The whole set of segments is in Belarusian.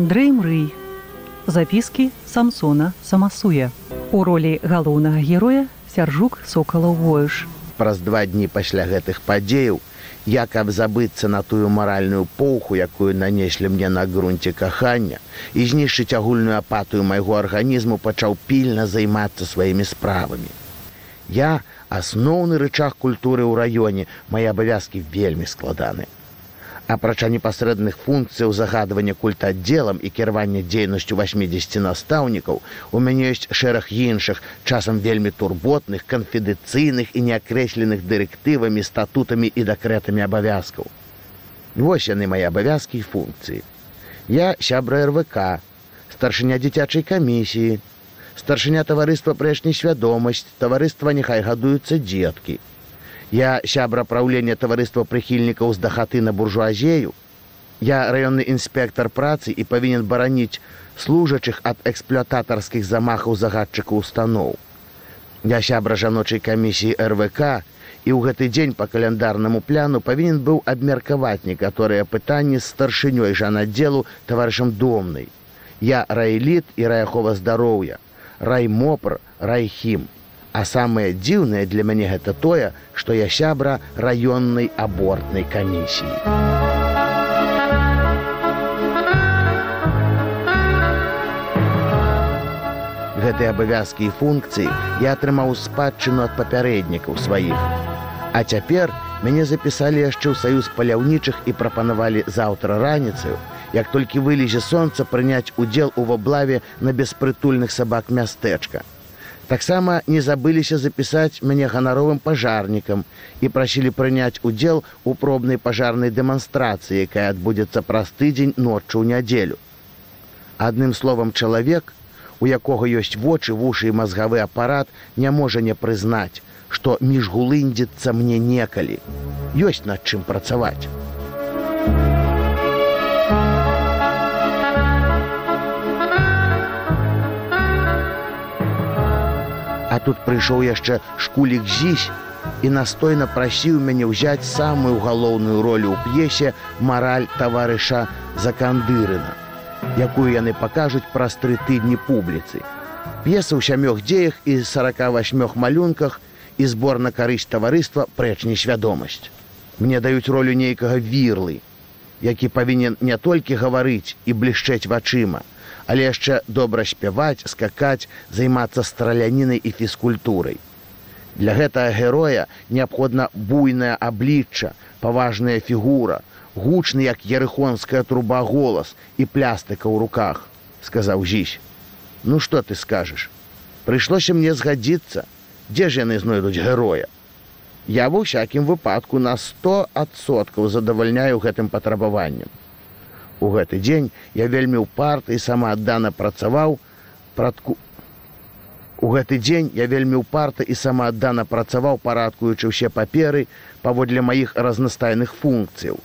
Андрэй Мрый. Запіскі Самсона Самасуя. У ролі галоўнага героя сяржук сокалаў воеш. Праз два дні пасля гэтых падзеяў я каб забыцца на тую маральную поўху, якую нанеслі мне на грунце кахання і знішчыць агульную апатую майго арганізму пачаў пільна займацца сваімі справамі. Я асноўны рычаг культуры ў раёне, мае абавязкі вельмі складаны апрача непасрэдных функцыяў загадвання культаддзелам і кіравання дзейнасцю 80 настаўнікаў у мяне ёсць шэраг іншых часам вельмі турботных канфідыцыйных і неакрэсленых дырэктывамі статутамі і дэкрэтамі абавязкаў вось яны мае абавязкі і функцыі я сябра рвк старшыня дзіцячай камісіі старшыня таварыства прэшні свядомасць таварыства няхай гадуюцца дзеткі Я сябра праўлення таварыства прыхільнікаў з дахаты на буржуазею. Я раённы інспектор працы і павінен бараніць служачых ад эксплуататарскіх замахаў загадчыкаў устаноў. Я сябра жаночай камісіі РВК і ў гэты дзень па каляндарнаму пляну павінен быў абмеркаваць некаторыя пытанні з старшынёй жанаддзелу таварышам домнай. Я райліт і раяхова здароўя, раймопр, райхім. А самае дзіўнае для мяне гэта тое, што я сябра раённай абортнай камісіі. Гэтыя абавязкі і функцыі я атрымаў спадчыну ад папярэднікаў сваіх. А цяпер мяне запісалі яшчэ ў саюз паляўнічых і прапанавалі заўтра раніцаю, як толькі вылезе сонца прыняць удзел у воблаве на беспрытульных сабак мястэчка таксама не забыліся запісаць мяне ганаровым пажарнікам і прасілі прыняць удзел у пробнай пажарнай дэманстрацыі, якая адбудзецца праз тыдзень ноччу ў нядзелю. Адным словам чалавек, у якога ёсць вочы вушы і мазгавы апарат не можа не прызнаць, што міжгулындзіцца мне некалі. ёсць над чым працаваць. Тут прыйшоў яшчэ шкулік зісь і настойна прасіў мяне ўзяць самую галоўную ролю ў п'есе мараль таварыша закандырына, якую яны пакажуць праз тры тыдні публіцы. П'еса ў сямёх дзеях і 48 малюнках і збор на карысць таварыства прэч несвядомасць. Мне даюць ролю нейкага вірлы, які павінен не толькі гаварыць і блішчэць вачыма, але яшчэ добра спяваць, скакаць, займацца стралянінай і фізкультурай. Для гэтага героя неабходна буйная аблічча, паважная фігура, гучны як ерыхонская труба голас і плястыка ў руках, сказаў зісь. Ну што ты скажаш? Прыйшлося мне згадзіцца, дзе ж яны знойдуць героя. Я ва ўсякім выпадку на 100 адсоткаў задавальняю гэтым патрабаваннем. У гэты дзень я вельмі ўпарта і самааддана працаваў прадку. У гэты дзень я вельмі ўпарта і самааддана працаваў, парадкуючы ўсе паперы паводле маіх разнастайных функцыяў,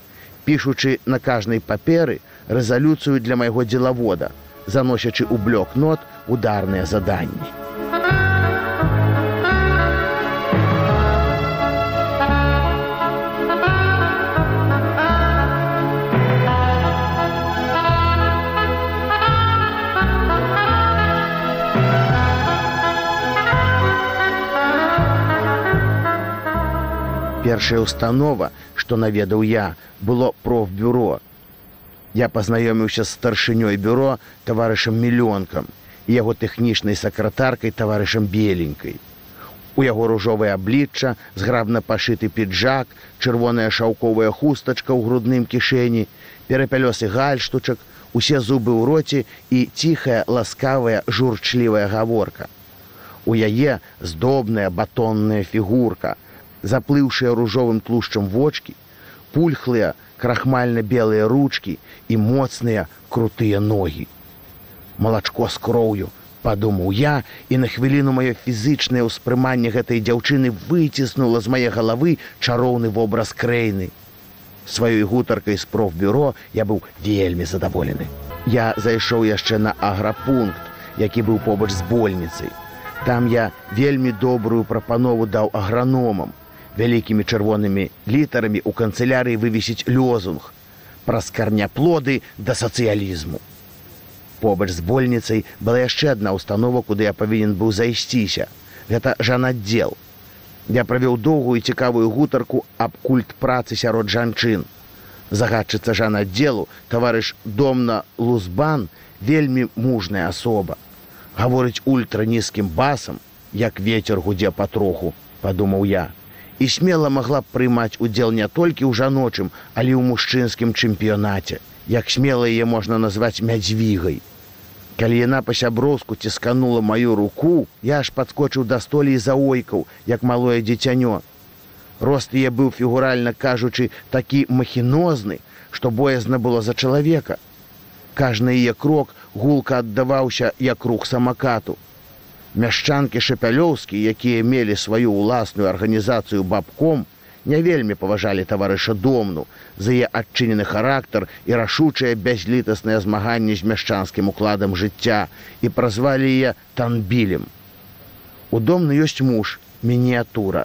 пішучы на кажнай паперы рэзалюцыю для майго дзелавода, заносячы ў блок нот ударныя заданні. Першая установа, што наведаў я, было профбюро. Я пазнаёміўся з старшынёй бюро таварышам мільёнкам і яго тэхнічнай сакратаркай таварышам беленькай. У яго ружовае аблічча, зграбна пашыты піджак, чырвоная шаўковая хустачка ў грудным кішэні, перапялёсы гальштучак, усе зубы ў роце і ціхая ласкавая журчлівая гаворка. У яе здобная батонная фігурка, заплыўшыя ружовым тлушчам вочки, пульхлыя крахмальна-белыя ручки і моцныя крутыя ногі. Малачко з кроўю, падумаў я і на хвіліну маё фізычнае ўспрыманне гэтай дзяўчыны выціснула з мае галавы чароўны вобраз крэйны. Сваёй гутаркай з профбюро я быў вельмі задаволены. Я зайшоў яшчэ на аграпункт, які быў побач з больніцай. Там я вельмі добрую прапанову даў аграномам, вялікімі чырвонымі літарамі ў канцылярыі вывесіць лёзунг праз карняплоды да сацыялізму. Побач з больніцай была яшчэ адна установа, куды я павінен быў зайсціся. Гэта жанаддзел. Я правёў доўгую цікавую гутарку аб культ працы сярод жанчын. Загадчыца жанаддзелу, таварыш домна Лузбан вельмі мужная асоба. Гаворыць ультранізкім басам, як ветер гудзе патроху, падумаў я. І смела магла б прымаць удзел не толькі ў жаночым, але ў мужчынскім чэмпіёнаце як смела яе можна назваць мядзвігай. Калі яна па-сяброўску цісканула маю руку, я аж падскочыў да столі за ойкаў, як малое дзіцянё. Рост яе быў фігуральна кажучы такі махінозны, што боязна было за чалавека. Кажны яе крок гулка аддаваўся як рух самакату. Мяшчанкі шапялёўскі, якія мелі сваю ўласную арганізацыю бабком, не вельмі паважалі таварыша домну за яе адчынены характар і рашучае бязлітаснае змаганне з мяшчанскім укладам жыцця і празвалі яе танбілем. У домны ёсць муж мініатура,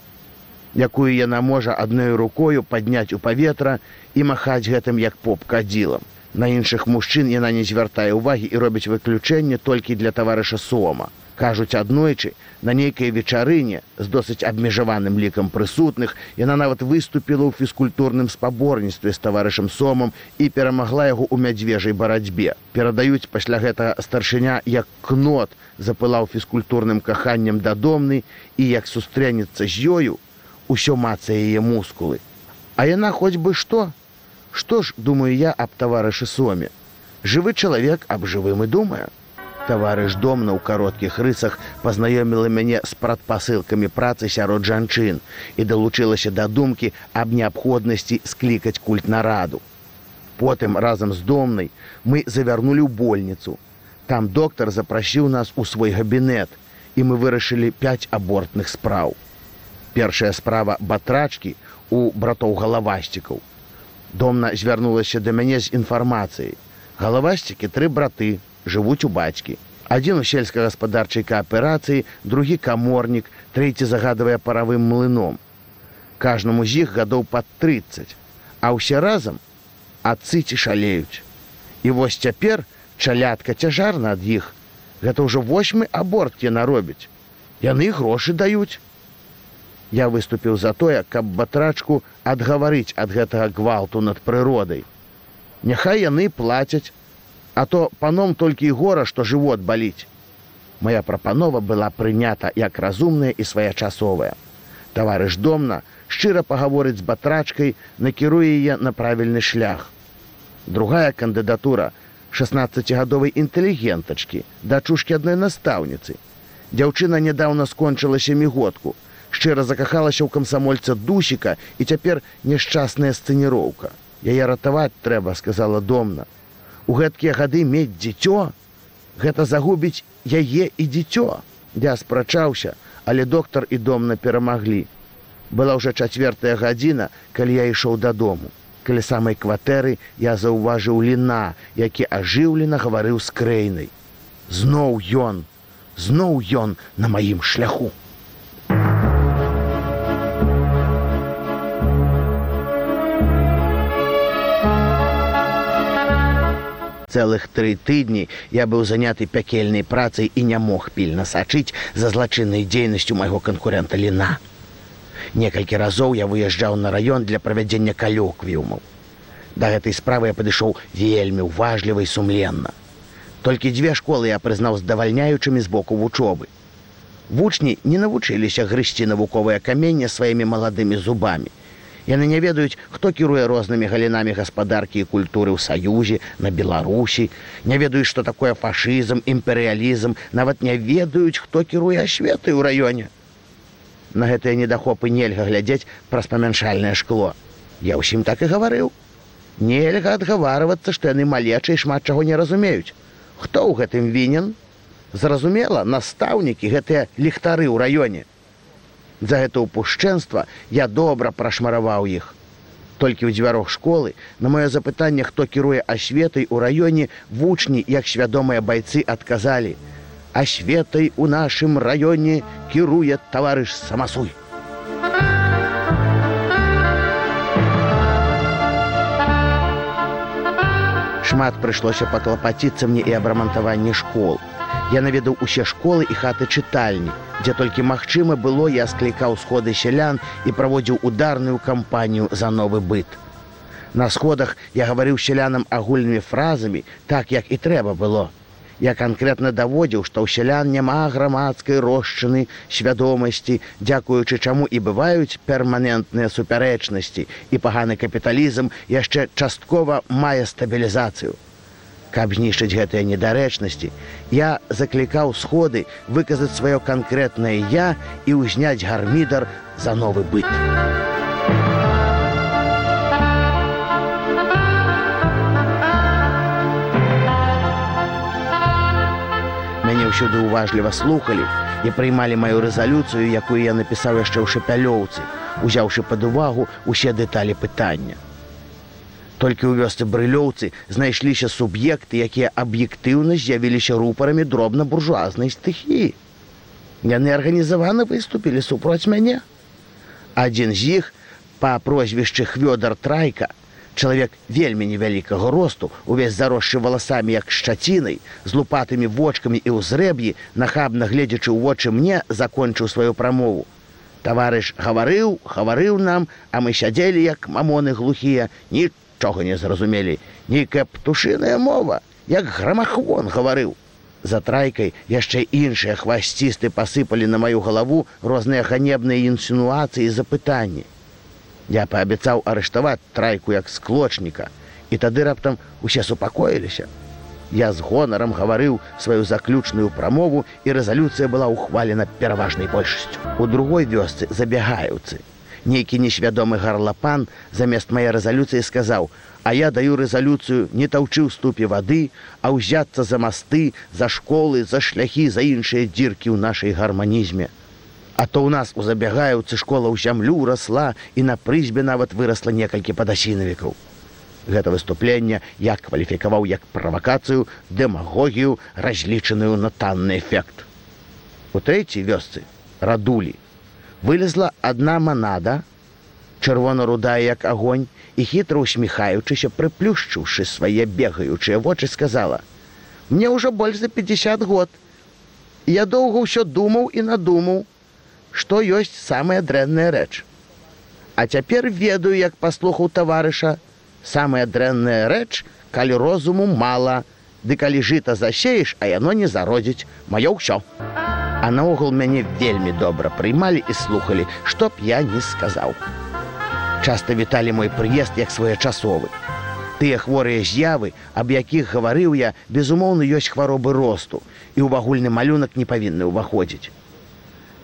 якую яна можа адной рукою падняць у паветра і махаць гэтым як поп кадзілам. На іншых мужчын яна не звяртае ўвагі і робіць выключэнне толькі для таварыша сома кажуць аднойчы на нейкай вечарыне з досыць абмежаваным лікам прысутных яна нават выступіла ў фізкультурным спаборніцтве з таварышам сомам і перамагла яго ў мядзвежай барацьбе. Перадаюць пасля гэтага старшыня як кнот запылаў фізкультурным каханнем дадомны і як сустрэнецца з ёю усё маца яе мускулы. А яна хоць бы што што ж думаю я аб таварышы соме жывы чалавек аб жывым і думаю таварыш домна ў кароткіх рысах пазнаёміла мяне з прадпасылкамі працы сярод жанчын і далучылася да думкі аб неабходнасці склікаць культ нараду. Потым разам з домнай мы завярнулі ў больніцу. Там доктар запрасіў нас у свой габінет і мы вырашылі пяць абортных спраў. Першая справа батрачкі у братоў галавасцікаў. Домна звярнулася да мяне з інфармацыяй. Галавасцікі тры браты, жывуць у бацькі. Адзін у сельскагаспадарчай кааперацыі, другі каморнік, трэці загадавае паравым млыном. Кажнаму з іх гадоў пад 30, а ўсе разам адцыці шалеюць. І вось цяпер чалятка цяжарна ад іх. Гэта ўжо восьмы аборт яна робіць. Яны грошы даюць. Я выступіў за тое, каб батрачку адгаварыць ад гэтага гвалту над прыродай. Няхай яны плацяць а то паном толькі і гора, што жывот баліць. Мая прапанова была прынята як разумная і своечасовая. Таварыш домна шчыра пагаворыць з батрачкай, накіруе яе на правільны шлях. Другая кандыдатура 16гадовай інтэлігентачкі, дачушкі адной настаўніцы. Дзяўчына нядаўна скончыла семігодку, шчыра закахалася ў камсамольца дусіка і цяпер няшчасная сцэніроўка. Яе ратаваць трэба, сказала домна. У гэткія гады мець дзіцё гэта загубіць яе і дзіцё. Я спрачаўся але доктар і домна перамаглі. Была ўжо чацвертая гадзіна калі я ішоў дадому. Каля самай кватэры я заўважыў ліна які ажыўлена гаварыў з крэйнай зноў ён зноў ён на маім шляху цэлых тры тыдні я быў заняты пякельнай працай і не мог пільна сачыць за злачыннай дзейнасцю майго канкурента ліна. Некалькі разоў я выязджаў на раён для правядзення калёквіумаў. Да гэтай справы я падышоў вельмі ўважліва і сумленна. Толькі дзве школы я прызнаў здавальняючымі з боку вучобы. Вучні не навучыліся грысці навуковае каменне сваімі маладымі зубамі Яны не ведаюць, хто кіруе рознымі галінамі гаспадаркі і культуры ў саюзе, на Беларусі, не ведаюць, што такое фашызм, імперыялізм, нават не ведаюць, хто кіруе асветы ў раёне. На гэтыя недахопы нельга глядзець праз памяншальнае шкло. Я ўсім так і гаварыў. Нельга адгаварвацца, што яны малечай шмат чаго не разумеюць. Хто ў гэтым вінен? Зразумела, настаўнікі гэтыя ліхтары ў раёне. За гэта ўпушчэнства я добра прашмараваў іх. Толькі ў дзвярох школы на маё запытанне, хто кіруе асветай у раёне вучні, як свядомыя байцы адказалі: « Асветай у нашым раёне кіруе таварыш самасуй. Шмат прыйшлося паклапаціцца мне і аб рамантаванні школ. Я наведаў усе школы і хаты чытальні, дзе толькі магчыма было я склікаў сходы сялян і праводзіў ударную кампанію за новы быт. На сходах я гаварыў сялянам агульнымі фразамі так, як і трэба было. Я канкрэтна даводзіў, што ў сялян няма грамадскай рошчыны свядомасці, дзякуючы чаму і бываюць перманентныя супярэчнасці і паганы капіталізм яшчэ часткова мае стабілізацыю. Каб знішчыць гэтыя недарэчнасці, я заклікаў сходы выказаць сваё канкрэтнае я і ўзняць гармідар за новы быт. Мяне ўсюды ўважліва слухалі і прыймалі маю рэзалюцыю, якую я напісаў яшчэ ў шапялёўцы, узяўшы пад увагу усе дэталі пытання. Толькі ў вёсцы брылёўцы знайшліся суб'екты, якія аб'ектыўна з'явіліся рупарамі дробна-буржуазнай стыхіі. Яны арганізавана выступілі супроць мяне. Адзін з іх па прозвішчы хвёдар трайка, чалавек вельмі невялікага росту, увесь заросшы валасамі як шчацінай, з лупатымі вочкамі і ўзрэб'і, нахабна гледзячы ў вочы мне закончыў сваю прамову. Таварыш гаварыў, гаварыў нам, а мы сядзелі як мамоны глухія, нічога не зразумелі, нейкая птушыная мова, як грамахвон гаварыў. За трайкай яшчэ іншыя хвасцісты пасыпалі на маю галаву розныя ганебныя інсінуацыі і запытанні. Я паабяцаў арыштаваць трайку як склочніка, і тады раптам усе супакоіліся. Я з гонарам гаварыў сваю заключную прамову і рэзалюцыя была ўхвалена пераважнай большасцю. У другой вёсцы забягаюцы. Нейкі несвядомы гарлапан замест мае рэзалюцыі сказаў: « А я даю рэзалюцыю не таўчы ў ступе вады, а ўзяцца за масты, за школы, за шляхі, за іншыя дзіркі ў нашай гарманізме. А то ў нас у забягаюцы школа ў зямлю расла і на прызьбе нават вырасла некалькі падасінавікаў. Гэта выступленне я кваліфікаваў як правакацыю, дэмагогію, разлічаную на танны эфект. У трэцяй вёсцы радулі вылезла адна манада, чырвона-рудая як агонь і хітра усміхаючыся, прыплюшчыўшы свае бегаючыя вочы сказала: « Мне ўжо больш за 50 год. Я доўга ўсё думаў і надумаў, што ёсць самая дрэнная рэч. А цяпер ведаю, як паслухаў таварыша, самая дрэнная рэч, калі розуму мала, ды калі жыта засееш, а яно не зародзіць маё ўсё. А наогул мяне вельмі добра прыймалі і слухалі, што б я не сказаў. Часта віталі мой прыезд як своечасовы. Тыя хворыя з'явы, аб якіх гаварыў я, безумоўна, ёсць хваробы росту і ў агульны малюнак не павінны ўваходзіць.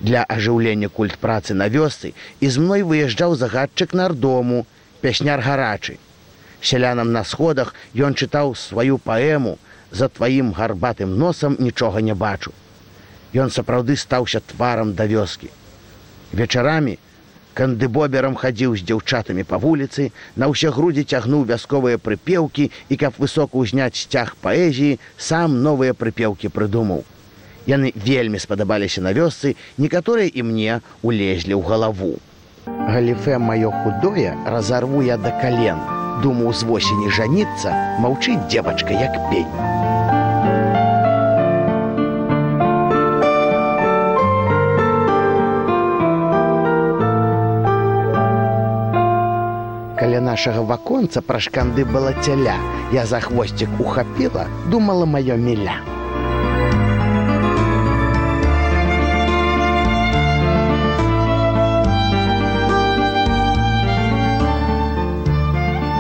Для ажыўлення культ працы на вёсцы і з мной выязджаў загадчык нардому, пясняр гарачы. Сялянам на сходах ён чытаў сваю паэму за тваім гарбатым носам нічога не бачу. Ён сапраўды стаўся тварам да вёскі. Вечарамі кандыбоберам хадзіў з дзяўчатамі па вуліцы, на ўсе грудзі цягнуў вясковыя прыпеўкі і каб высока ўзняць сцяг паэзіі, сам новыя прыпеўкі прыдумаў. Яны вельмі спадабаліся на вёсцы, некаторыя і мне улезлі ў галаву. Галіфе маё худое разарву я да кален. Думаў з восені жаніцца, маўчыць дзевачка як пень. Каля нашага ваконца пра шканды была цяля. Я за хвосцік ухапіла, думала маё міля.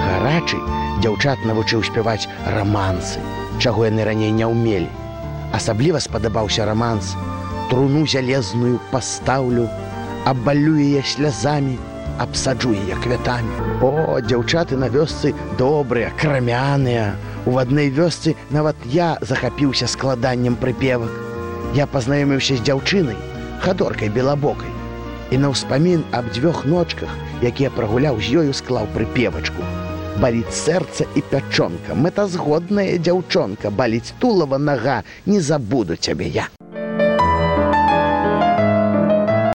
гарачы дзяўчат навучыў спяваць рамансы, чаго яны раней не ўмелі. Асабліва спадабаўся раманс, труну залезную пастаўлю, абалюе слязамі, абсаджуе я квятамі. О, дзяўчаты на вёсцы добрыя, крамяныя. У адной вёсцы нават я захапіўся складаннем прыпевак. Я пазнаёміўся з дзяўчынай, хадоркай белабокай. І на ўспамін аб дзвюх ночках, якія прагуляў з ёю склаў прыпевачку баліць сэрца і пячонка мэтазгодная дзяўчонка баліць тулава нага не забуду цябе я